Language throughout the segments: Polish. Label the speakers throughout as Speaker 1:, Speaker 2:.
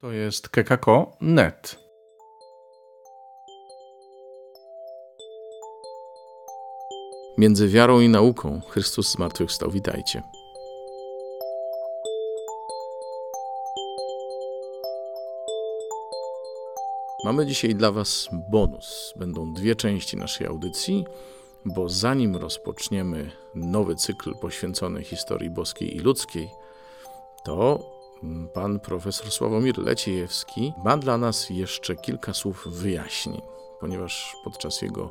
Speaker 1: To jest kekako.net. Między wiarą i nauką Chrystus zmartwychwstał. Witajcie. Mamy dzisiaj dla Was bonus. Będą dwie części naszej audycji, bo zanim rozpoczniemy nowy cykl poświęcony historii boskiej i ludzkiej, to pan profesor Sławomir Leciejewski ma dla nas jeszcze kilka słów wyjaśnień, ponieważ podczas jego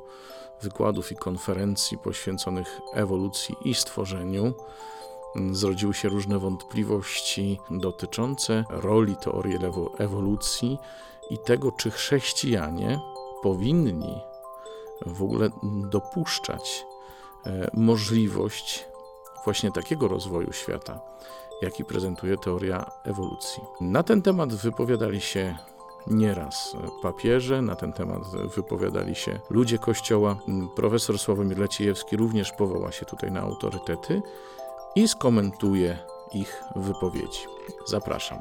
Speaker 1: wykładów i konferencji poświęconych ewolucji i stworzeniu zrodziły się różne wątpliwości dotyczące roli teorii ewolucji i tego, czy chrześcijanie powinni w ogóle dopuszczać e, możliwość właśnie takiego rozwoju świata, jaki prezentuje teoria ewolucji. Na ten temat wypowiadali się nieraz papieże, na ten temat wypowiadali się ludzie Kościoła. Profesor Sławomir Leciejewski również powoła się tutaj na autorytety i skomentuje ich wypowiedzi. Zapraszam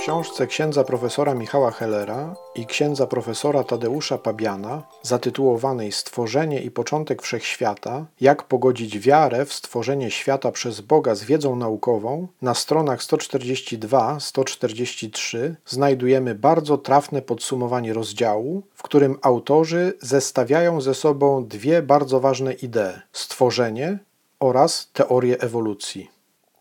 Speaker 2: książce księdza profesora Michała Hellera i księdza profesora Tadeusza Pabiana, zatytułowanej Stworzenie i początek wszechświata, jak pogodzić wiarę w stworzenie świata przez Boga z wiedzą naukową, na stronach 142-143 znajdujemy bardzo trafne podsumowanie rozdziału, w którym autorzy zestawiają ze sobą dwie bardzo ważne idee: stworzenie oraz teorię ewolucji.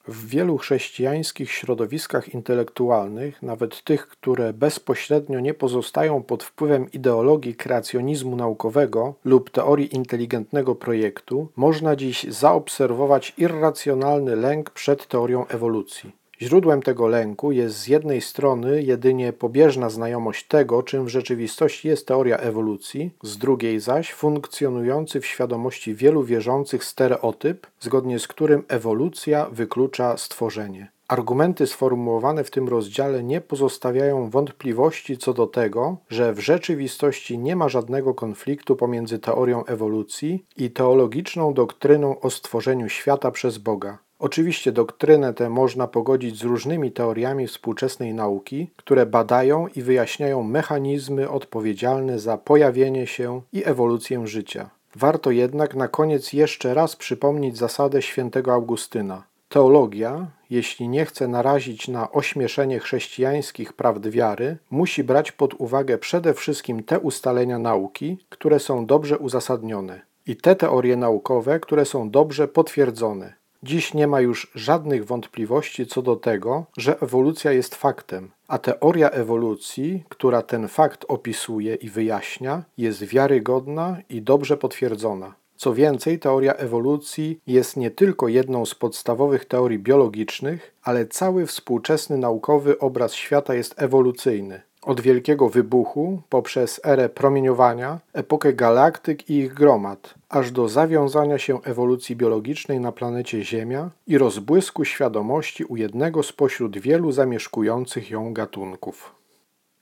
Speaker 2: W wielu chrześcijańskich środowiskach intelektualnych, nawet tych, które bezpośrednio nie pozostają pod wpływem ideologii kreacjonizmu naukowego lub teorii inteligentnego projektu, można dziś zaobserwować irracjonalny lęk przed teorią ewolucji. Źródłem tego lęku jest z jednej strony jedynie pobieżna znajomość tego, czym w rzeczywistości jest teoria ewolucji, z drugiej zaś funkcjonujący w świadomości wielu wierzących stereotyp, zgodnie z którym ewolucja wyklucza stworzenie. Argumenty sformułowane w tym rozdziale nie pozostawiają wątpliwości co do tego, że w rzeczywistości nie ma żadnego konfliktu pomiędzy teorią ewolucji i teologiczną doktryną o stworzeniu świata przez Boga. Oczywiście doktrynę tę można pogodzić z różnymi teoriami współczesnej nauki, które badają i wyjaśniają mechanizmy odpowiedzialne za pojawienie się i ewolucję życia. Warto jednak na koniec jeszcze raz przypomnieć zasadę świętego Augustyna. Teologia, jeśli nie chce narazić na ośmieszenie chrześcijańskich prawd wiary, musi brać pod uwagę przede wszystkim te ustalenia nauki, które są dobrze uzasadnione, i te teorie naukowe, które są dobrze potwierdzone. Dziś nie ma już żadnych wątpliwości co do tego, że ewolucja jest faktem, a teoria ewolucji, która ten fakt opisuje i wyjaśnia, jest wiarygodna i dobrze potwierdzona. Co więcej, teoria ewolucji jest nie tylko jedną z podstawowych teorii biologicznych, ale cały współczesny naukowy obraz świata jest ewolucyjny. Od wielkiego wybuchu, poprzez erę promieniowania, epokę galaktyk i ich gromad, aż do zawiązania się ewolucji biologicznej na planecie Ziemia i rozbłysku świadomości u jednego spośród wielu zamieszkujących ją gatunków.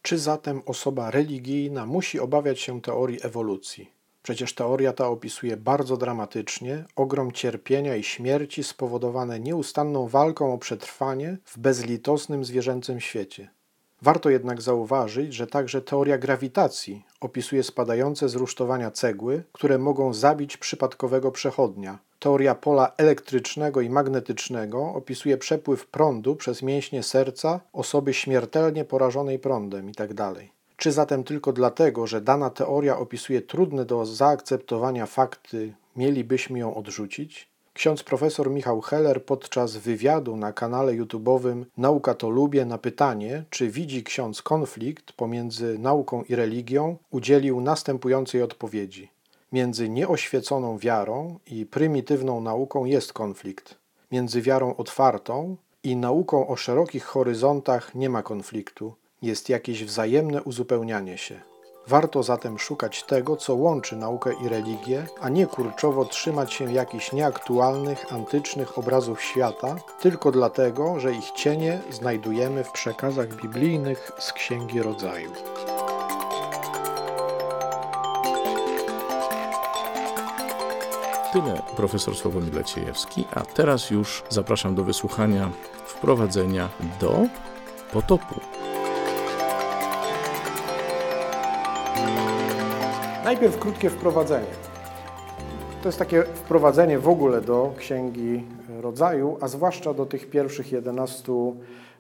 Speaker 2: Czy zatem osoba religijna musi obawiać się teorii ewolucji? Przecież teoria ta opisuje bardzo dramatycznie ogrom cierpienia i śmierci spowodowane nieustanną walką o przetrwanie w bezlitosnym zwierzęcym świecie. Warto jednak zauważyć, że także teoria grawitacji opisuje spadające z rusztowania cegły, które mogą zabić przypadkowego przechodnia. Teoria pola elektrycznego i magnetycznego opisuje przepływ prądu przez mięśnie serca osoby śmiertelnie porażonej prądem itd. Tak Czy zatem tylko dlatego, że dana teoria opisuje trudne do zaakceptowania fakty, mielibyśmy ją odrzucić? Ksiądz profesor Michał Heller podczas wywiadu na kanale YouTube'owym Nauka to lubię na pytanie, czy widzi ksiądz konflikt pomiędzy nauką i religią, udzielił następującej odpowiedzi. Między nieoświeconą wiarą i prymitywną nauką jest konflikt. Między wiarą otwartą i nauką o szerokich horyzontach nie ma konfliktu. Jest jakieś wzajemne uzupełnianie się. Warto zatem szukać tego, co łączy naukę i religię, a nie kurczowo trzymać się jakichś nieaktualnych, antycznych obrazów świata, tylko dlatego, że ich cienie znajdujemy w przekazach biblijnych z Księgi Rodzaju.
Speaker 1: Tyle profesor Sławomir Leciejewski, a teraz już zapraszam do wysłuchania wprowadzenia do potopu.
Speaker 2: Najpierw krótkie wprowadzenie. To jest takie wprowadzenie w ogóle do Księgi Rodzaju, a zwłaszcza do tych pierwszych 11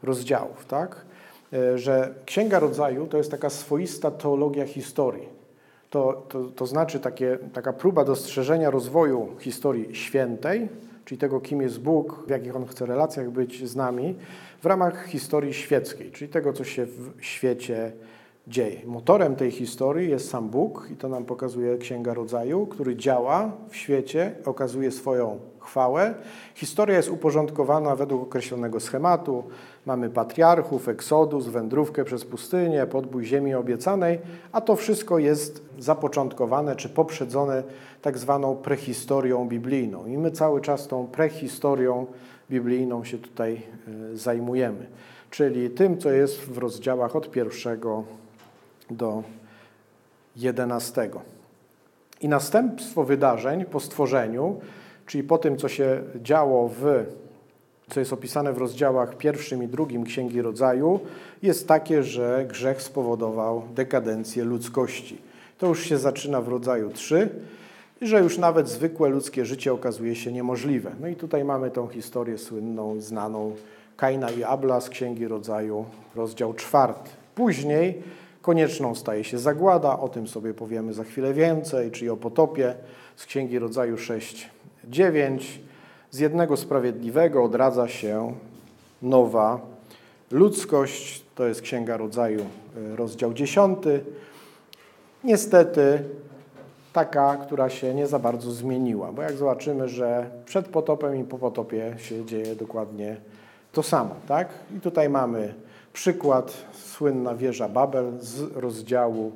Speaker 2: rozdziałów, tak? E, że Księga Rodzaju to jest taka swoista teologia historii. To, to, to znaczy takie, taka próba dostrzeżenia rozwoju historii świętej, czyli tego, kim jest Bóg, w jakich On chce relacjach być z nami, w ramach historii świeckiej, czyli tego, co się w świecie dzieje. Motorem tej historii jest sam Bóg i to nam pokazuje Księga Rodzaju, który działa w świecie, okazuje swoją chwałę. Historia jest uporządkowana według określonego schematu. Mamy patriarchów, eksodus, wędrówkę przez pustynię, podbój ziemi obiecanej, a to wszystko jest zapoczątkowane czy poprzedzone tak zwaną prehistorią biblijną. I my cały czas tą prehistorią biblijną się tutaj e, zajmujemy, czyli tym, co jest w rozdziałach od pierwszego do 11. I następstwo wydarzeń po stworzeniu, czyli po tym, co się działo w, co jest opisane w rozdziałach pierwszym i drugim Księgi Rodzaju, jest takie, że grzech spowodował dekadencję ludzkości. To już się zaczyna w rodzaju 3 i że już nawet zwykłe ludzkie życie okazuje się niemożliwe. No i tutaj mamy tą historię słynną, znaną Kaina i Abla z Księgi Rodzaju, rozdział czwarty. Później Konieczną staje się zagłada, o tym sobie powiemy za chwilę więcej, czyli o potopie z Księgi Rodzaju 6, 9. Z jednego sprawiedliwego odradza się nowa ludzkość, to jest Księga Rodzaju, e, rozdział 10. Niestety taka, która się nie za bardzo zmieniła, bo jak zobaczymy, że przed potopem i po potopie się dzieje dokładnie to samo, tak? I tutaj mamy przykład słynna wieża Babel z rozdziału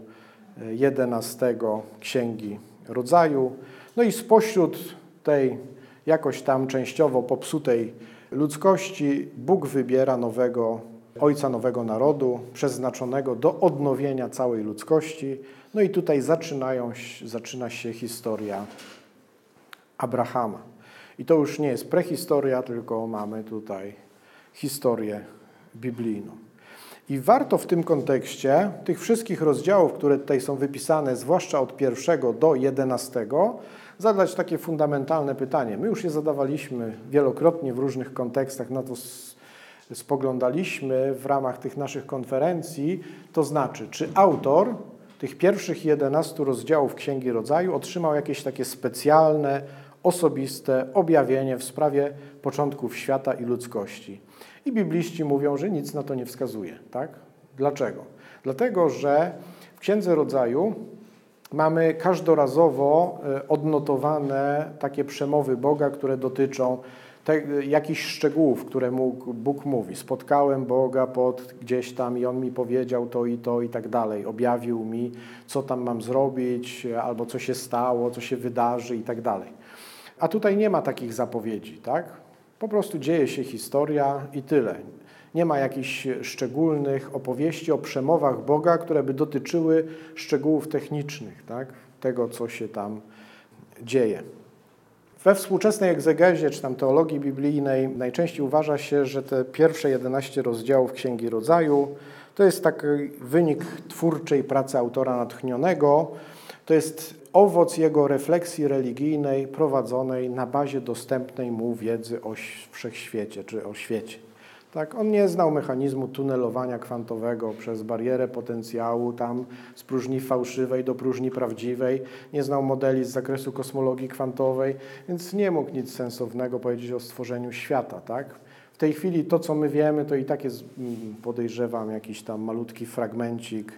Speaker 2: 11 e, Księgi Rodzaju. No i spośród tej jakoś tam częściowo popsutej ludzkości Bóg wybiera nowego ojca nowego narodu, przeznaczonego do odnowienia całej ludzkości. No i tutaj zaczynają, zaczyna się historia Abrahama. I to już nie jest prehistoria, tylko mamy tutaj historię biblijną. I warto w tym kontekście tych wszystkich rozdziałów, które tutaj są wypisane, zwłaszcza od pierwszego do jedenastego, zadać takie fundamentalne pytanie. My już je zadawaliśmy wielokrotnie w różnych kontekstach, na to spoglądaliśmy w ramach tych naszych konferencji, to znaczy, czy autor tych pierwszych 11 rozdziałów Księgi Rodzaju otrzymał jakieś takie specjalne, osobiste objawienie w sprawie początków świata i ludzkości. I bibliści mówią, że nic na to nie wskazuje. Tak? Dlaczego? Dlatego, że w Księdze Rodzaju mamy każdorazowo e, odnotowane takie przemowy Boga, które dotyczą te, jakichś szczegółów, które mógł, Bóg mówi. Spotkałem Boga pod gdzieś tam i On mi powiedział to i to i tak dalej. Objawił mi, co tam mam zrobić, albo co się stało, co się wydarzy i tak dalej. A tutaj nie ma takich zapowiedzi, tak? Po prostu dzieje się historia i tyle. Nie ma jakichś szczególnych opowieści o przemowach Boga, które by dotyczyły szczegółów technicznych, tak? tego, co się tam dzieje. We współczesnej egzegezie czy tam teologii biblijnej najczęściej uważa się, że te pierwsze 11 rozdziałów Księgi Rodzaju to jest taki wynik twórczej pracy autora natchnionego, to jest owoc jego refleksji religijnej prowadzonej na bazie dostępnej mu wiedzy o wszechświecie czy o świecie. Tak, on nie znał mechanizmu tunelowania kwantowego przez barierę potencjału, tam z próżni fałszywej do próżni prawdziwej, nie znał modeli z zakresu kosmologii kwantowej, więc nie mógł nic sensownego powiedzieć o stworzeniu świata. Tak? W tej chwili to, co my wiemy, to i tak jest, mm, podejrzewam, jakiś tam malutki fragmencik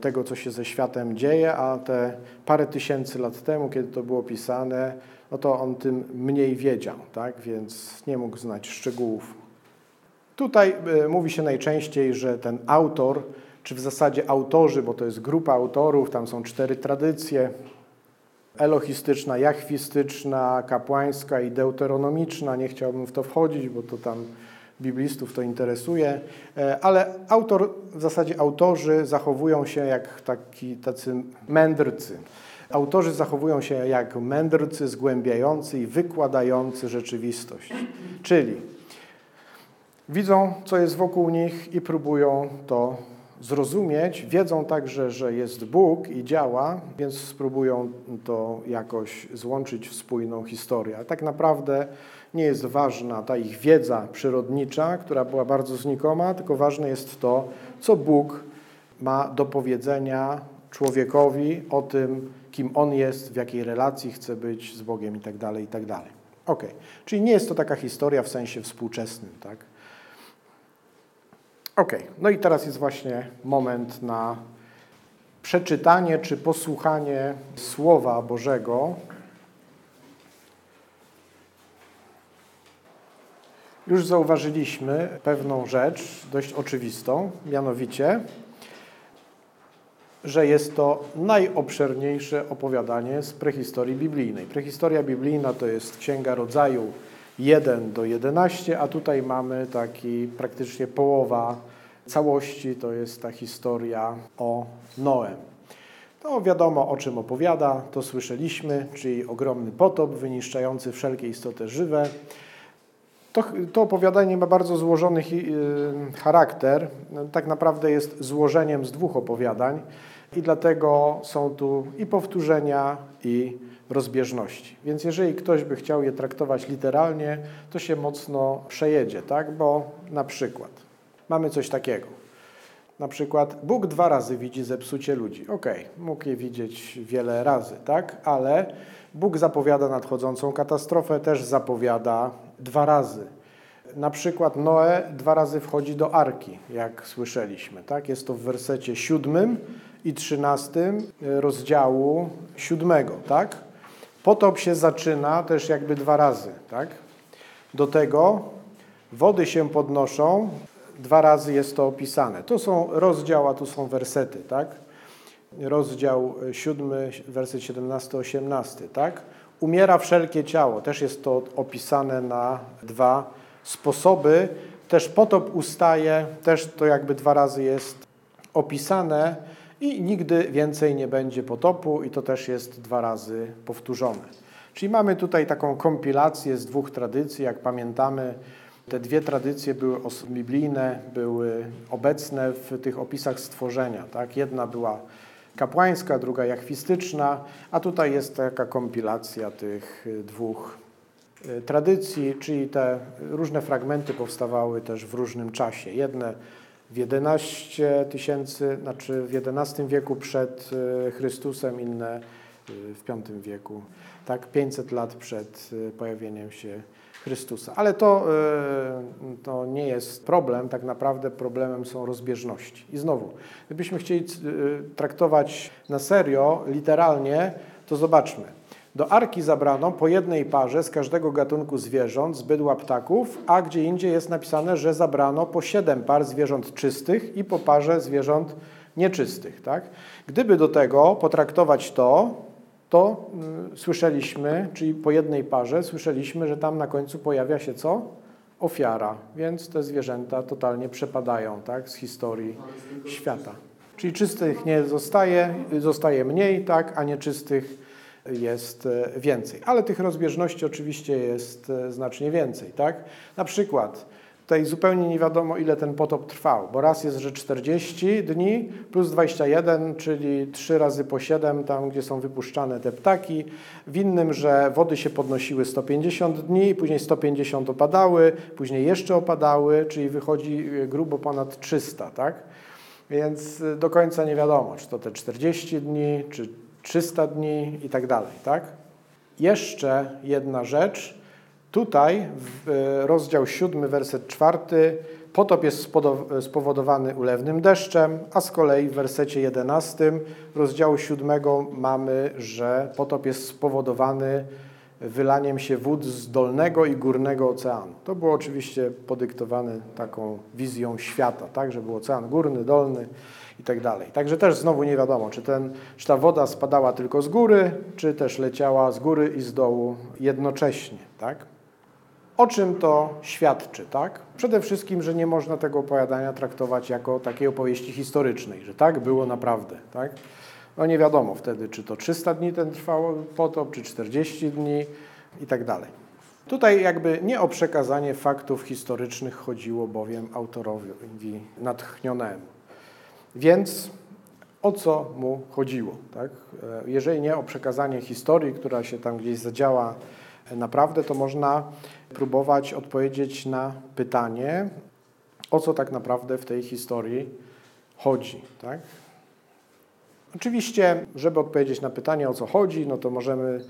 Speaker 2: tego, co się ze światem dzieje, a te parę tysięcy lat temu, kiedy to było pisane, no to on tym mniej wiedział, tak? więc nie mógł znać szczegółów. Tutaj y, mówi się najczęściej, że ten autor, czy w zasadzie autorzy, bo to jest grupa autorów, tam są cztery tradycje, elohistyczna, jachwistyczna, kapłańska i deuteronomiczna. Nie chciałbym w to wchodzić, bo to tam biblistów to interesuje, e, ale autor, w zasadzie autorzy zachowują się jak taki, tacy mędrcy. Autorzy zachowują się jak mędrcy zgłębiający i wykładający rzeczywistość. Czyli Widzą, co jest wokół nich i próbują to zrozumieć. Wiedzą także, że jest Bóg i działa, więc spróbują to jakoś złączyć w spójną historię. Tak naprawdę nie jest ważna ta ich wiedza przyrodnicza, która była bardzo znikoma, tylko ważne jest to, co Bóg ma do powiedzenia człowiekowi o tym, kim on jest, w jakiej relacji chce być z Bogiem itd. Itd. Ok, czyli nie jest to taka historia w sensie współczesnym, tak? Ok, no i teraz jest właśnie moment na przeczytanie czy posłuchanie Słowa Bożego. Już zauważyliśmy pewną rzecz, dość oczywistą, mianowicie, że jest to najobszerniejsze opowiadanie z prehistorii biblijnej. Prehistoria biblijna to jest Księga Rodzaju 1 do 11, a tutaj mamy taki praktycznie połowa całości, to jest ta historia o Noem. To wiadomo o czym opowiada, to słyszeliśmy, czyli ogromny potop wyniszczający wszelkie istoty żywe. To, to opowiadanie ma bardzo złożony charakter, tak naprawdę jest złożeniem z dwóch opowiadań i dlatego są tu i powtórzenia, i rozbieżności. Więc jeżeli ktoś by chciał je traktować literalnie, to się mocno przejedzie, tak? Bo na przykład mamy coś takiego. Na przykład Bóg dwa razy widzi zepsucie ludzi. Ok, mógł je widzieć wiele razy, tak? Ale Bóg zapowiada nadchodzącą katastrofę, też zapowiada dwa razy. Na przykład Noe dwa razy wchodzi do arki, jak słyszeliśmy. Tak? Jest to w wersecie siódmym i trzynastym rozdziału siódmego. Tak? Potop się zaczyna też jakby dwa razy. Tak? Do tego wody się podnoszą, dwa razy jest to opisane. To są rozdział, a tu są wersety. Tak? Rozdział siódmy, werset 17-18. Tak? Umiera wszelkie ciało, też jest to opisane na dwa sposoby. Też potop ustaje, też to jakby dwa razy jest opisane i nigdy więcej nie będzie potopu i to też jest dwa razy powtórzone. Czyli mamy tutaj taką kompilację z dwóch tradycji. Jak pamiętamy, te dwie tradycje były biblijne, były obecne w tych opisach stworzenia. Tak? Jedna była kapłańska, druga jachwistyczna, a tutaj jest taka kompilacja tych dwóch Y, tradycji, czyli te różne fragmenty powstawały też w różnym czasie. Jedne w 11 tysięcy, znaczy w XI wieku przed y, Chrystusem, inne y, w V wieku, tak 500 lat przed pojawieniem się Chrystusa. Ale to, to nie jest problem, tak naprawdę problemem są rozbieżności. I znowu, gdybyśmy chcieli traktować na serio, literalnie, to zobaczmy. Do arki zabrano po jednej parze z każdego gatunku zwierząt, z bydła ptaków, a gdzie indziej jest napisane, że zabrano po siedem par zwierząt czystych i po parze zwierząt nieczystych. Tak? Gdyby do tego potraktować to, to y, słyszeliśmy, czyli po jednej parze, słyszeliśmy, że tam na końcu pojawia się co? Ofiara, więc te zwierzęta totalnie przepadają tak, z historii świata. Czyli czystych nie zostaje, zostaje mniej, tak, a nieczystych jest e, więcej. Ale tych rozbieżności oczywiście jest e, znacznie więcej. Tak? Na przykład tutaj zupełnie nie wiadomo, ile ten potop trwał, bo raz jest, że 40 dni plus 21, czyli 3 razy po 7, tam gdzie są wypuszczane te ptaki. W innym, że wody się podnosiły 150 dni, później 150 opadały, później jeszcze opadały, czyli wychodzi e, grubo ponad 300, tak? Więc do końca nie wiadomo, czy to te 40 dni, czy 300 dni i tak dalej, tak? Jeszcze jedna rzecz. Tutaj e, rozdział 7, werset 4 potop jest spowodowany ulewnym deszczem, a z kolei w wersecie 11 rozdziału 7 mamy, że potop jest spowodowany wylaniem się wód z dolnego i górnego oceanu. To było oczywiście podyktowane taką wizją świata, tak, że był ocean górny, dolny i tak dalej. Także też znowu nie wiadomo, czy, ten, czy ta woda spadała tylko z góry, czy też leciała z góry i z dołu jednocześnie. Tak? O czym to świadczy? Tak? Przede wszystkim, że nie można tego opowiadania traktować jako takiej opowieści historycznej, że tak było naprawdę. Tak? No nie wiadomo wtedy, czy to 300 dni ten trwał potop, czy 40 dni i tak dalej. Tutaj jakby nie o przekazanie faktów historycznych chodziło bowiem autorowi natchnionemu. Więc o co mu chodziło? Tak? Jeżeli nie o przekazanie historii, która się tam gdzieś zadziała naprawdę, to można próbować odpowiedzieć na pytanie, o co tak naprawdę w tej historii chodzi. Tak? Oczywiście, żeby odpowiedzieć na pytanie, o co chodzi, no to możemy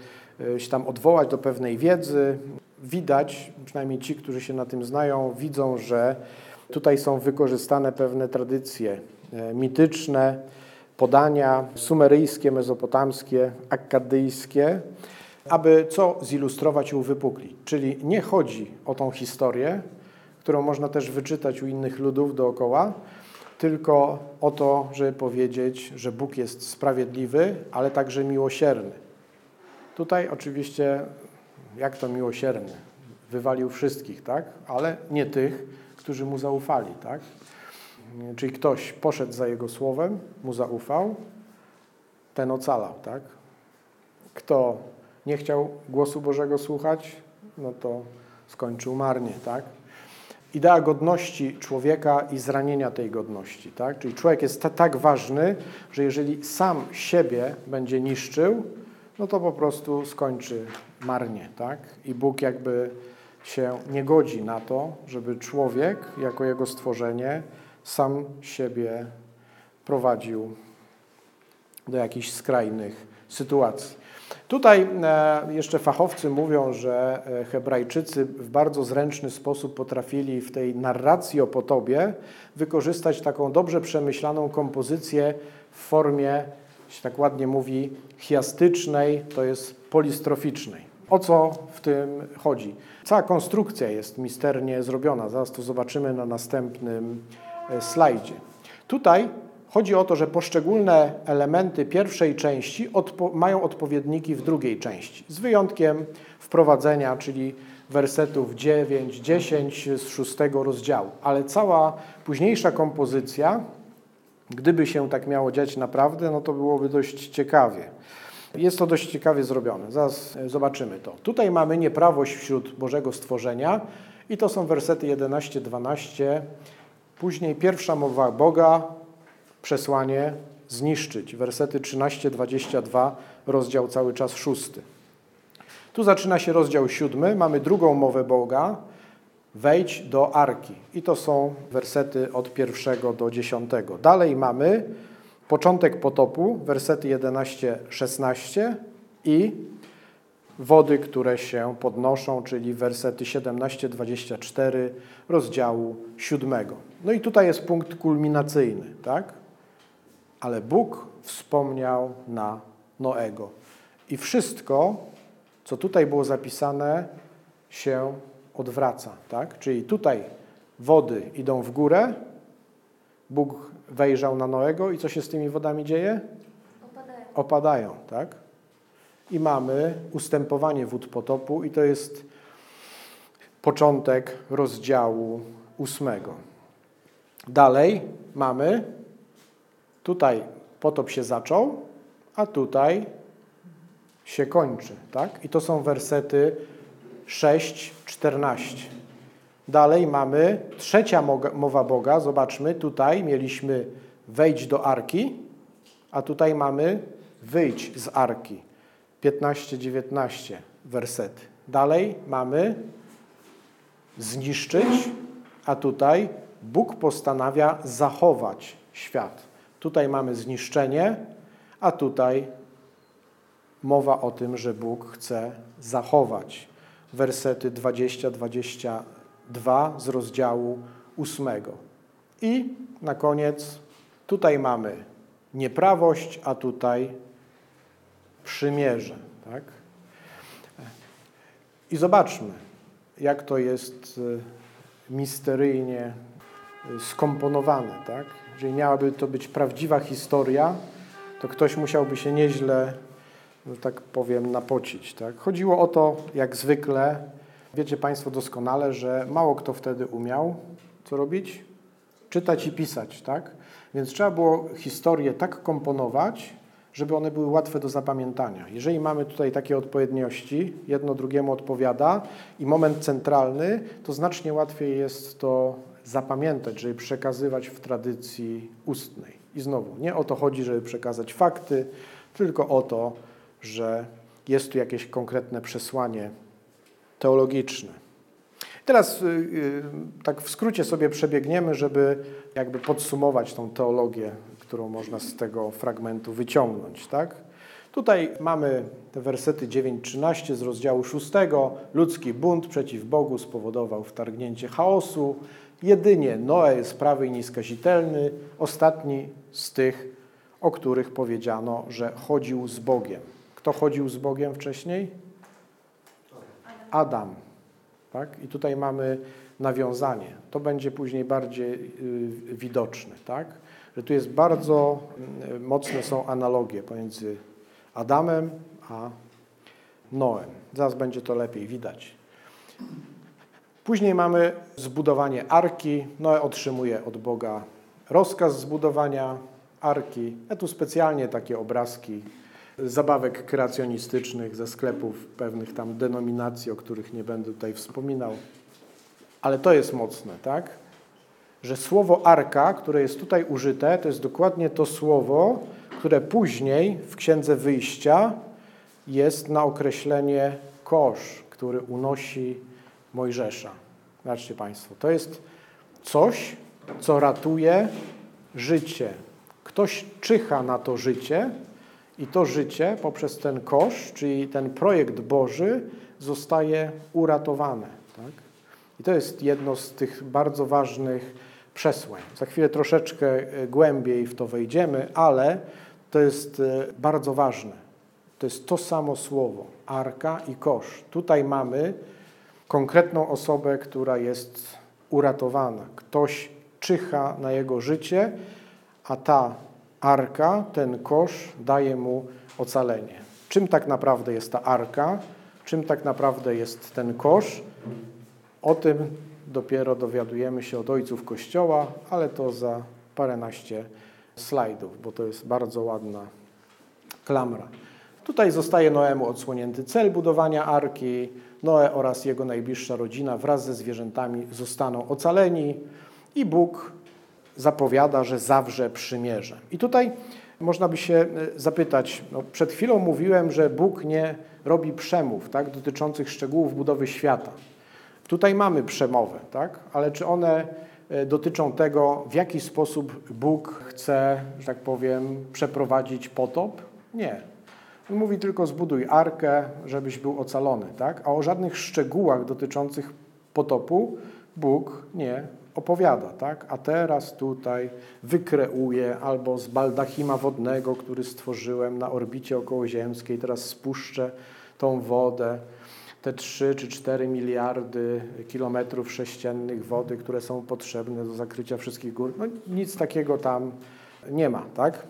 Speaker 2: e, się tam odwołać do pewnej wiedzy. Widać, przynajmniej ci, którzy się na tym znają, widzą, że tutaj są wykorzystane pewne tradycje e, mityczne, podania sumeryjskie, mezopotamskie, akkadyjskie, aby co zilustrować i uwypuklić. Czyli nie chodzi o tą historię, którą można też wyczytać u innych ludów dookoła, tylko o to, żeby powiedzieć, że Bóg jest sprawiedliwy, ale także miłosierny. Tutaj oczywiście, jak to miłosierny? Wywalił wszystkich, tak? Ale nie tych, którzy mu zaufali, tak? Czyli ktoś poszedł za jego słowem, mu zaufał, ten ocalał, tak? Kto nie chciał głosu Bożego słuchać, no to skończył marnie, tak? idea godności człowieka i zranienia tej godności. Tak? Czyli człowiek jest tak ważny, że jeżeli sam siebie będzie niszczył, no to po prostu skończy marnie. Tak? I Bóg jakby się nie godzi na to, żeby człowiek, jako jego stworzenie, sam siebie prowadził do jakichś skrajnych sytuacji. Tutaj e, jeszcze fachowcy mówią, że e, Hebrajczycy w bardzo zręczny sposób potrafili w tej narracji o potobie wykorzystać taką dobrze przemyślaną kompozycję w formie, się tak ładnie mówi, chiastycznej, to jest polistroficznej. O co w tym chodzi? Cała konstrukcja jest misternie zrobiona. Zaraz to zobaczymy na następnym e, slajdzie. Tutaj Chodzi o to, że poszczególne elementy pierwszej części odpo mają odpowiedniki w drugiej części, z wyjątkiem wprowadzenia, czyli wersetów 9, 10 z szóstego rozdziału. Ale cała późniejsza kompozycja, gdyby się tak miało dziać naprawdę, no to byłoby dość ciekawie. Jest to dość ciekawie zrobione. Zaraz e, zobaczymy to. Tutaj mamy nieprawość wśród Bożego stworzenia i to są wersety 11-12. Później pierwsza mowa Boga, przesłanie zniszczyć. Wersety 13-22, rozdział cały czas szósty. Tu zaczyna się rozdział siódmy, mamy drugą mowę Boga, wejdź do arki. I to są wersety od pierwszego do dziesiątego. Dalej mamy początek potopu, wersety 11-16 i wody, które się podnoszą, czyli wersety 17-24 rozdziału siódmego. No i tutaj jest punkt kulminacyjny, tak? Ale Bóg wspomniał na Noego. I wszystko, co tutaj było zapisane, się odwraca. Tak? Czyli tutaj wody idą w górę, Bóg wejrzał na Noego i co się z tymi wodami dzieje?
Speaker 3: Opadają.
Speaker 2: Opadają, tak? I mamy ustępowanie wód potopu i to jest początek rozdziału ósmego. Dalej mamy Tutaj potop się zaczął, a tutaj się kończy. Tak? I to są wersety 6, 14. Dalej mamy trzecia mowa Boga. Zobaczmy, tutaj mieliśmy wejdź do arki, a tutaj mamy wyjdź z arki. 15-19 wersety. Dalej mamy zniszczyć, a tutaj Bóg postanawia zachować świat. Tutaj mamy zniszczenie, a tutaj mowa o tym, że Bóg chce zachować. Wersety 20-22 z rozdziału 8. I na koniec tutaj mamy nieprawość, a tutaj przymierze. Tak? I zobaczmy, jak to jest e, misteryjnie e, skomponowane. Tak? Jeżeli miałaby to być prawdziwa historia, to ktoś musiałby się nieźle, że tak powiem, napocić. Tak? Chodziło o to, jak zwykle, wiecie Państwo doskonale, że mało kto wtedy umiał co robić? Czytać i pisać, tak? Więc trzeba było historię tak komponować, żeby one były łatwe do zapamiętania. Jeżeli mamy tutaj takie odpowiedniości, jedno drugiemu odpowiada i moment centralny, to znacznie łatwiej jest to zapamiętać, żeby przekazywać w tradycji ustnej. I znowu, nie o to chodzi, żeby przekazać fakty, tylko o to, że jest tu jakieś konkretne przesłanie teologiczne. Teraz y, y, tak w skrócie sobie przebiegniemy, żeby jakby podsumować tą teologię, którą można z tego fragmentu wyciągnąć. Tak? Tutaj mamy te wersety 9-13 z rozdziału 6. Ludzki bunt przeciw Bogu spowodował wtargnięcie chaosu. Jedynie Noe jest prawy i nieskazitelny, ostatni z tych, o których powiedziano, że chodził z Bogiem. Kto chodził z Bogiem wcześniej? Adam. Tak? I tutaj mamy nawiązanie. To będzie później bardziej y, widoczne. Tak? Że tu jest bardzo y, mocne są analogie pomiędzy Adamem a Noem. Zaraz będzie to lepiej widać. Później mamy zbudowanie arki. Noe otrzymuje od Boga rozkaz zbudowania arki. Ja tu specjalnie takie obrazki zabawek kreacjonistycznych ze sklepów pewnych tam denominacji, o których nie będę tutaj wspominał. Ale to jest mocne, tak? Że słowo arka, które jest tutaj użyte, to jest dokładnie to słowo, które później w Księdze Wyjścia jest na określenie kosz, który unosi Mojżesza. Zobaczcie Państwo, to jest coś, co ratuje życie. Ktoś czyha na to życie, i to życie poprzez ten kosz, czyli ten projekt Boży, zostaje uratowane. Tak? I to jest jedno z tych bardzo ważnych przesłań. Za chwilę troszeczkę e, głębiej w to wejdziemy, ale to jest e, bardzo ważne. To jest to samo słowo, arka i kosz. Tutaj mamy konkretną osobę, która jest uratowana. Ktoś czyha na jego życie, a ta arka, ten kosz daje mu ocalenie. Czym tak naprawdę jest ta arka? Czym tak naprawdę jest ten kosz? O tym dopiero dowiadujemy się od ojców Kościoła, ale to za paręnaście slajdów, bo to jest bardzo ładna klamra. Tutaj zostaje Noemu odsłonięty cel budowania arki. Noe oraz jego najbliższa rodzina wraz ze zwierzętami zostaną ocaleni i Bóg zapowiada, że zawrze przymierze. I tutaj można by się e, zapytać, no przed chwilą mówiłem, że Bóg nie robi przemów tak, dotyczących szczegółów budowy świata. Tutaj mamy przemowę, tak, ale czy one e, dotyczą tego, w jaki sposób Bóg chce, że tak powiem, przeprowadzić potop? Nie. On mówi tylko zbuduj arkę, żebyś był ocalony, tak? A o żadnych szczegółach dotyczących potopu Bóg nie opowiada, tak? A teraz tutaj wykreuję albo z baldachima wodnego, który stworzyłem na orbicie okołoziemskiej, teraz spuszczę tą wodę, te 3 czy 4 miliardy kilometrów sześciennych wody, które są potrzebne do zakrycia wszystkich gór. No, nic takiego tam nie ma, tak?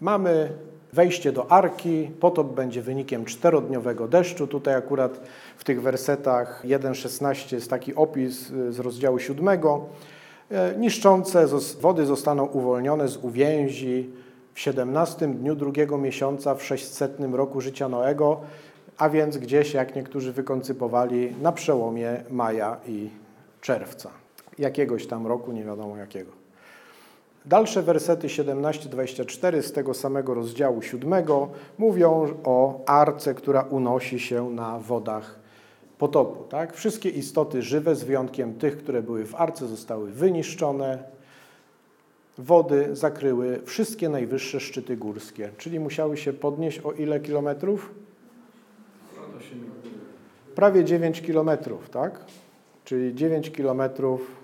Speaker 2: Mamy wejście do arki, potop będzie wynikiem czterodniowego deszczu. Tutaj akurat w tych wersetach 1.16 jest taki opis y, z rozdziału 7. E, niszczące wody zostaną uwolnione z uwięzi w 17 dniu drugiego miesiąca w 600 roku życia Noego, a więc gdzieś, jak niektórzy wykoncypowali, na przełomie maja i czerwca. Jakiegoś tam roku, nie wiadomo jakiego. Dalsze wersety 17-24 z tego samego rozdziału 7 mówią o arce, która unosi się na wodach potopu. Tak? Wszystkie istoty żywe, z wyjątkiem tych, które były w arce, zostały wyniszczone. Wody zakryły wszystkie najwyższe szczyty górskie, czyli musiały się podnieść o ile kilometrów? Prawie 9 kilometrów, tak? Czyli 9 kilometrów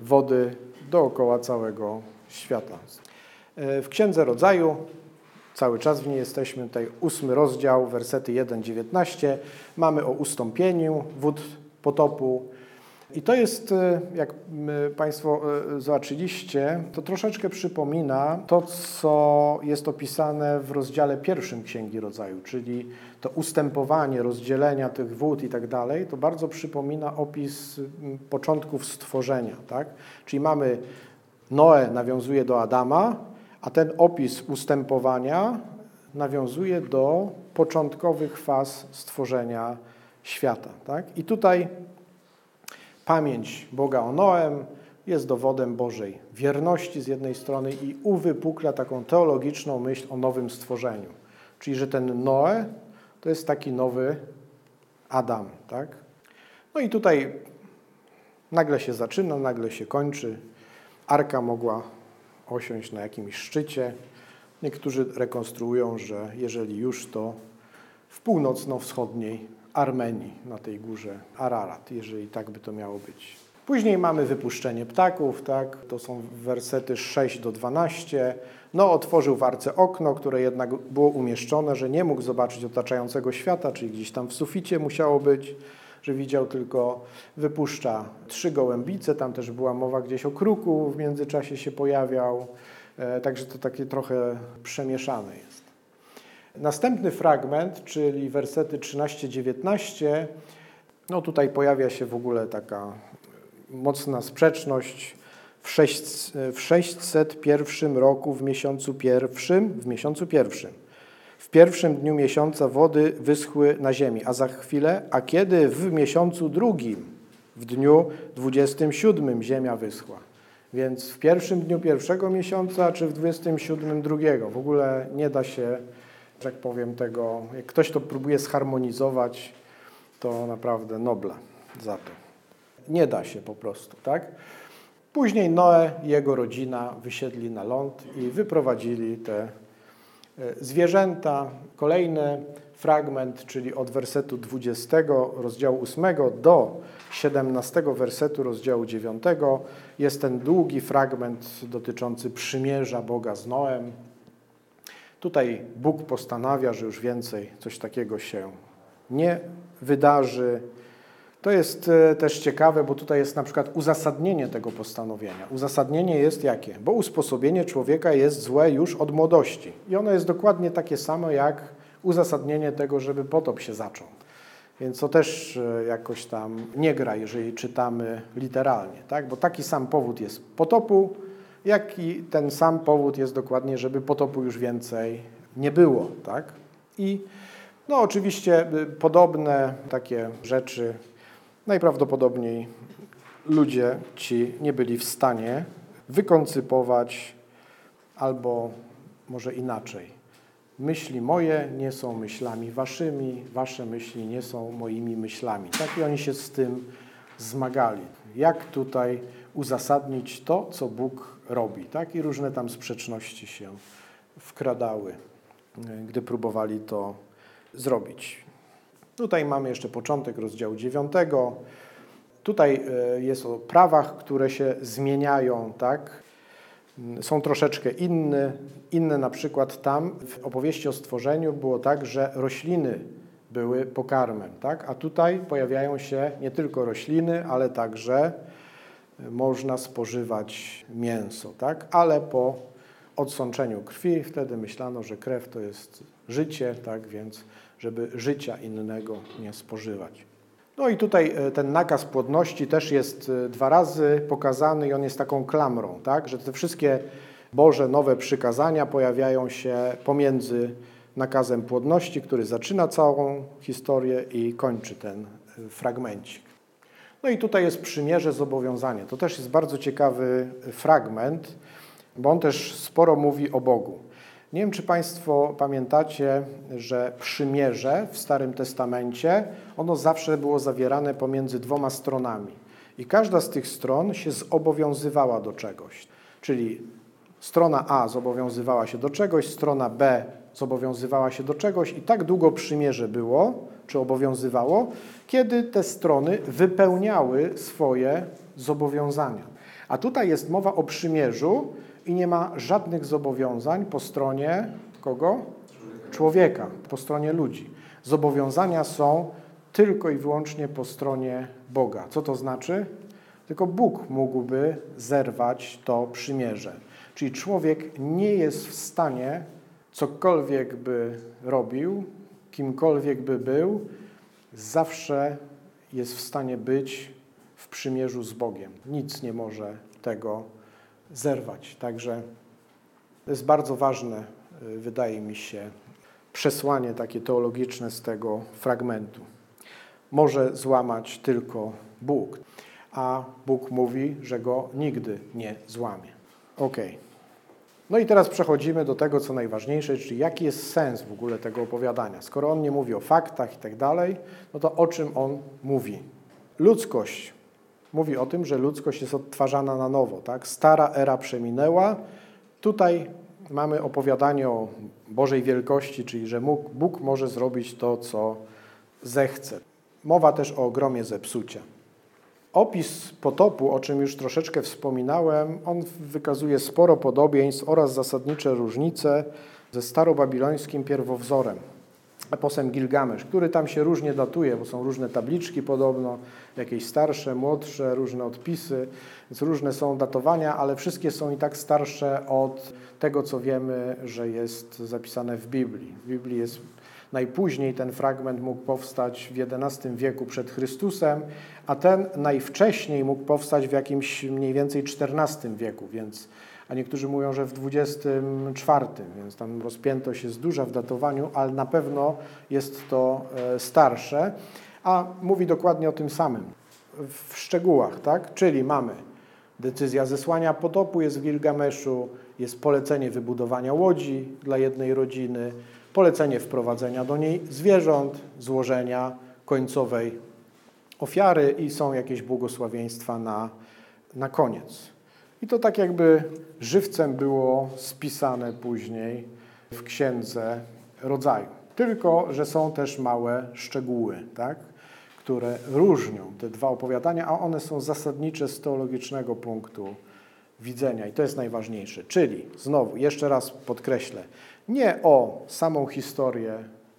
Speaker 2: wody dookoła całego świata. E, w Księdze Rodzaju, cały czas w niej jesteśmy, tutaj ósmy rozdział, wersety 1-19, mamy o ustąpieniu wód potopu. I to jest, e, jak Państwo e, zobaczyliście, to troszeczkę przypomina to, co jest opisane w rozdziale pierwszym Księgi Rodzaju, czyli to ustępowanie, rozdzielenia tych wód i tak dalej, to bardzo przypomina opis początków stworzenia. Tak? Czyli mamy Noe nawiązuje do Adama, a ten opis ustępowania nawiązuje do początkowych faz stworzenia świata. Tak? I tutaj pamięć Boga o Noem jest dowodem Bożej wierności z jednej strony i uwypukla taką teologiczną myśl o nowym stworzeniu. Czyli, że ten Noe to jest taki nowy Adam. Tak? No i tutaj nagle się zaczyna, nagle się kończy. Arka mogła osiąść na jakimś szczycie. Niektórzy rekonstruują, że jeżeli już to w północno-wschodniej Armenii, na tej górze Ararat, jeżeli tak by to miało być. Później mamy wypuszczenie ptaków, tak? to są wersety 6 do 12. No, otworzył w arce okno, które jednak było umieszczone, że nie mógł zobaczyć otaczającego świata, czyli gdzieś tam w suficie musiało być, że widział tylko, wypuszcza trzy gołębice, tam też była mowa gdzieś o kruku, w międzyczasie się pojawiał, e, także to takie trochę przemieszane jest. Następny fragment, czyli wersety 13-19, no tutaj pojawia się w ogóle taka mocna sprzeczność. W, 6, w 601 roku w miesiącu pierwszym, w miesiącu pierwszym, w pierwszym dniu miesiąca wody wyschły na ziemi, a za chwilę, a kiedy w miesiącu drugim, w dniu 27 ziemia wyschła. Więc w pierwszym dniu pierwszego miesiąca, czy w 27 drugiego. W ogóle nie da się, że tak powiem, tego, jak ktoś to próbuje zharmonizować, to naprawdę nobla za to. Nie da się po prostu, tak? Później Noe i jego rodzina wysiedli na ląd i wyprowadzili te zwierzęta. Kolejny fragment, czyli od wersetu 20 rozdziału 8 do 17 wersetu rozdziału 9 jest ten długi fragment dotyczący przymierza Boga z Noem. Tutaj Bóg postanawia, że już więcej coś takiego się nie wydarzy. To jest e, też ciekawe, bo tutaj jest na przykład uzasadnienie tego postanowienia. Uzasadnienie jest jakie? Bo usposobienie człowieka jest złe już od młodości. I ono jest dokładnie takie samo jak uzasadnienie tego, żeby potop się zaczął. Więc to też e, jakoś tam nie gra, jeżeli czytamy literalnie, tak? Bo taki sam powód jest potopu, jak i ten sam powód jest dokładnie, żeby potopu już więcej nie było, tak? I no oczywiście y, podobne takie rzeczy najprawdopodobniej ludzie ci nie byli w stanie wykoncypować albo może inaczej. Myśli moje nie są myślami waszymi, wasze myśli nie są moimi myślami. Tak i oni się z tym zmagali. Jak tutaj uzasadnić to, co Bóg robi? Tak i różne tam sprzeczności się wkradały, gdy próbowali to zrobić. Tutaj mamy jeszcze początek rozdziału 9. Tutaj e, jest o prawach, które się zmieniają, tak? Są troszeczkę inne. Inne na przykład tam w opowieści o stworzeniu było tak, że rośliny były pokarmem, tak? A tutaj pojawiają się nie tylko rośliny, ale także można spożywać mięso, tak? Ale po odsączeniu krwi wtedy myślano, że krew to jest życie, tak? Więc żeby życia innego nie spożywać. No i tutaj e, ten nakaz płodności też jest e, dwa razy pokazany i on jest taką klamrą, tak? że te wszystkie Boże nowe przykazania pojawiają się pomiędzy nakazem płodności, który zaczyna całą historię i kończy ten e, fragmencik. No i tutaj jest przymierze, zobowiązanie. To też jest bardzo ciekawy fragment, bo on też sporo mówi o Bogu. Nie wiem, czy Państwo pamiętacie, że przymierze w Starym Testamencie, ono zawsze było zawierane pomiędzy dwoma stronami. I każda z tych stron się zobowiązywała do czegoś. Czyli strona A zobowiązywała się do czegoś, strona B zobowiązywała się do czegoś i tak długo przymierze było, czy obowiązywało, kiedy te strony wypełniały swoje zobowiązania. A tutaj jest mowa o przymierzu, i nie ma żadnych zobowiązań po stronie kogo? Człowieka, po stronie ludzi. Zobowiązania są tylko i wyłącznie po stronie Boga. Co to znaczy? Tylko Bóg mógłby zerwać to przymierze. Czyli człowiek nie jest w stanie, cokolwiek by robił, kimkolwiek by był, zawsze jest w stanie być w przymierzu z Bogiem. Nic nie może tego zerwać. Także to jest bardzo ważne, y, wydaje mi się, przesłanie takie teologiczne z tego fragmentu. Może złamać tylko Bóg, a Bóg mówi, że go nigdy nie złamie. Ok. No i teraz przechodzimy do tego, co najważniejsze, czyli jaki jest sens w ogóle tego opowiadania. Skoro on nie mówi o faktach i tak dalej, no to o czym on mówi? Ludzkość mówi o tym, że ludzkość jest odtwarzana na nowo. Tak? Stara era przeminęła. Tutaj mamy opowiadanie o Bożej wielkości, czyli że Bóg może zrobić to, co zechce. Mowa też o ogromie zepsucia. Opis potopu, o czym już troszeczkę wspominałem, on wykazuje sporo podobieństw oraz zasadnicze różnice ze starobabilońskim pierwowzorem, eposem Gilgamesz, który tam się różnie datuje, bo są różne tabliczki podobno, jakieś starsze, młodsze, różne odpisy, więc różne są datowania, ale wszystkie są i tak starsze od tego, co wiemy, że jest zapisane w Biblii. W Biblii jest Najpóźniej ten fragment mógł powstać w XI wieku przed Chrystusem, a ten najwcześniej mógł powstać w jakimś mniej więcej XIV wieku, więc a niektórzy mówią, że w XXIV, więc tam rozpiętość jest duża w datowaniu, ale na pewno jest to e, starsze, a mówi dokładnie o tym samym w szczegółach, tak? Czyli mamy decyzja zesłania potopu jest w Gilgameszu, jest polecenie wybudowania łodzi dla jednej rodziny, polecenie wprowadzenia do niej zwierząt, złożenia końcowej ofiary i są jakieś błogosławieństwa na, na koniec. I to tak jakby żywcem było spisane później w księdze rodzaju. Tylko, że są też małe szczegóły, tak? które różnią te dwa opowiadania, a one są zasadnicze z teologicznego punktu widzenia. I to jest najważniejsze. Czyli, znowu, jeszcze raz podkreślę, nie o samą historię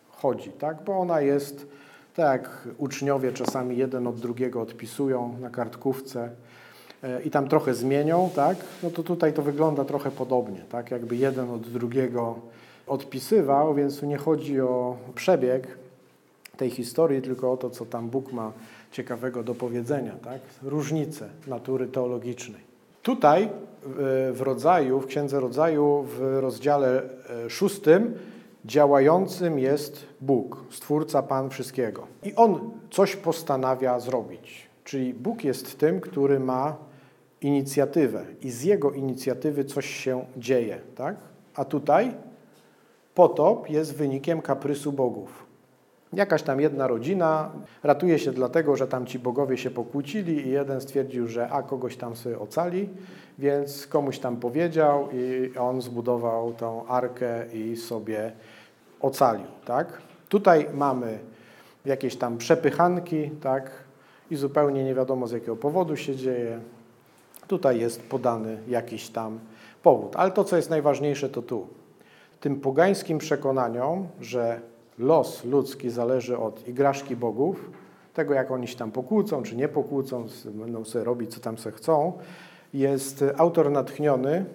Speaker 2: chodzi, tak? bo ona jest, tak jak uczniowie czasami jeden od drugiego odpisują na kartkówce i tam trochę zmienią, tak? no to tutaj to wygląda trochę podobnie, tak? jakby jeden od drugiego odpisywał, więc tu nie chodzi o przebieg tej historii, tylko o to, co tam Bóg ma ciekawego do powiedzenia, tak? różnice natury teologicznej. Tutaj w rodzaju, w Księdze Rodzaju, w rozdziale e, szóstym, działającym jest Bóg, Stwórca, Pan wszystkiego. I On coś postanawia zrobić. Czyli Bóg jest tym, który ma inicjatywę i z Jego inicjatywy coś się dzieje. Tak? A tutaj potop jest wynikiem kaprysu bogów. Jakaś tam jedna rodzina ratuje się dlatego, że tam ci bogowie się pokłócili i jeden stwierdził, że a kogoś tam sobie ocali, więc komuś tam powiedział i on zbudował tą arkę i sobie ocalił, tak? Tutaj mamy jakieś tam przepychanki, tak? I zupełnie nie wiadomo z jakiego powodu się dzieje. Tutaj jest podany jakiś tam powód. Ale to, co jest najważniejsze, to tu. Tym pogańskim przekonaniom, że los ludzki zależy od igraszki bogów, tego jak oni się tam pokłócą, czy nie pokłócą, będą sobie robić, co tam se chcą, jest autor natchniony,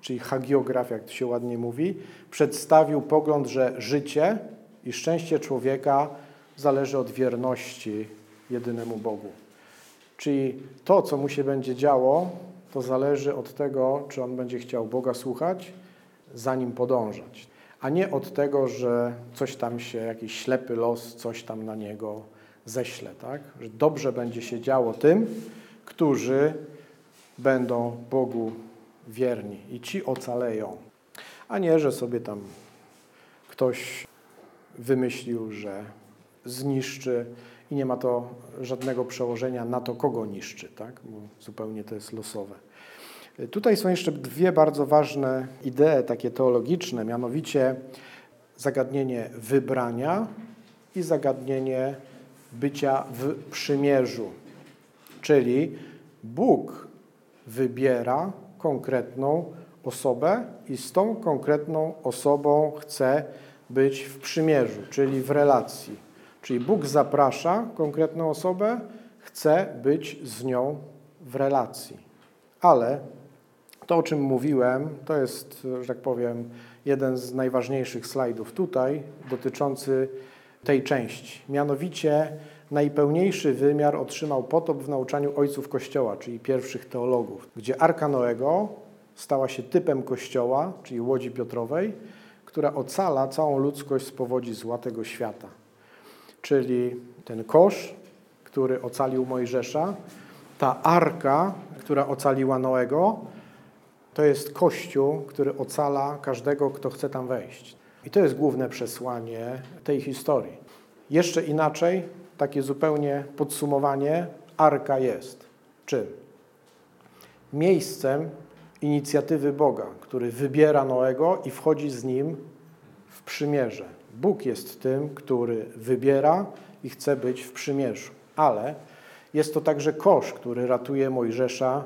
Speaker 2: czyli hagiograf, jak to się ładnie mówi, przedstawił pogląd, że życie i szczęście człowieka zależy od wierności jedynemu Bogu. Czyli to, co mu się będzie działo, to zależy od tego, czy on będzie chciał Boga słuchać, za nim podążać a nie od tego, że coś tam się, jakiś ślepy los, coś tam na niego ześle, tak? Że dobrze będzie się działo tym, którzy będą Bogu wierni i ci ocaleją, a nie, że sobie tam ktoś wymyślił, że zniszczy i nie ma to żadnego przełożenia na to, kogo niszczy, tak? Bo zupełnie to jest losowe. Tutaj są jeszcze dwie bardzo ważne idee, takie teologiczne, mianowicie zagadnienie wybrania i zagadnienie bycia w przymierzu. Czyli Bóg wybiera konkretną osobę i z tą konkretną osobą chce być w przymierzu, czyli w relacji. Czyli Bóg zaprasza konkretną osobę, chce być z nią w relacji. Ale to, o czym mówiłem, to jest, że tak powiem, jeden z najważniejszych slajdów tutaj, dotyczący tej części. Mianowicie najpełniejszy wymiar otrzymał potop w nauczaniu ojców Kościoła, czyli pierwszych teologów, gdzie Arka Noego stała się typem Kościoła, czyli Łodzi Piotrowej, która ocala całą ludzkość z powodzi zła tego świata. Czyli ten kosz, który ocalił Mojżesza, ta arka, która ocaliła Noego, to jest Kościół, który ocala każdego, kto chce tam wejść. I to jest główne przesłanie tej historii. Jeszcze inaczej, takie zupełnie podsumowanie, arka jest czym? Miejscem inicjatywy Boga, który wybiera Noego i wchodzi z nim w przymierze. Bóg jest tym, który wybiera i chce być w przymierzu. Ale jest to także kosz, który ratuje Mojżesza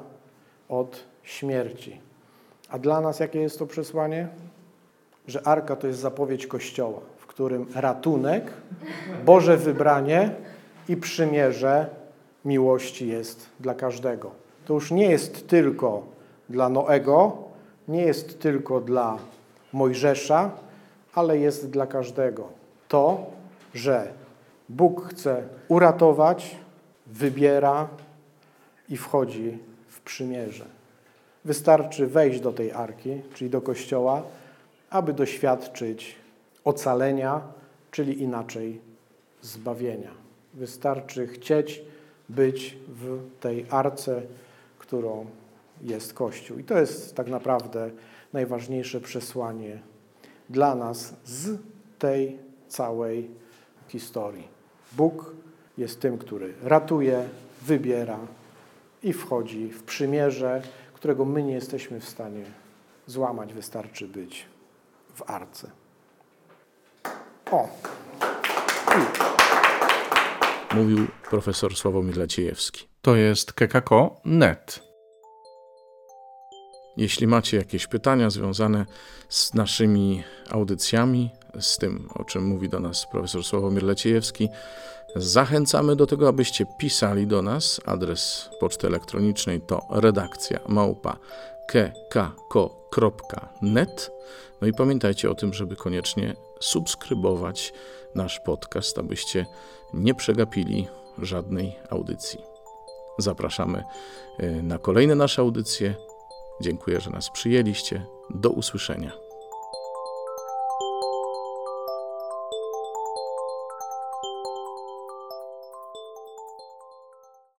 Speaker 2: od śmierci. A dla nas jakie jest to przesłanie? Że arka to jest zapowiedź Kościoła, w którym ratunek, Boże wybranie i przymierze miłości jest dla każdego. To już nie jest tylko dla Noego, nie jest tylko dla Mojżesza, ale jest dla każdego. To, że Bóg chce uratować, wybiera i wchodzi w przymierze. Wystarczy wejść do tej arki, czyli do kościoła, aby doświadczyć ocalenia, czyli inaczej zbawienia. Wystarczy chcieć być w tej arce, którą jest Kościół. I to jest tak naprawdę najważniejsze przesłanie dla nas z tej całej historii. Bóg jest tym, który ratuje, wybiera i wchodzi w przymierze, którego my nie jesteśmy w stanie złamać. Wystarczy być w arce. O!
Speaker 1: Mówił profesor Sławomir Leciejewski. To jest kekako.net. Jeśli macie jakieś pytania związane z naszymi audycjami, z tym, o czym mówi do nas profesor Sławomir Leciejewski, zachęcamy do tego, abyście pisali do nas. Adres poczty elektronicznej to redakcja małpa kekako.net. No i pamiętajcie o tym, żeby koniecznie subskrybować nasz podcast, abyście nie przegapili żadnej audycji. Zapraszamy y, na kolejne nasze audycje. Dziękuję, że nas przyjęliście. Do usłyszenia.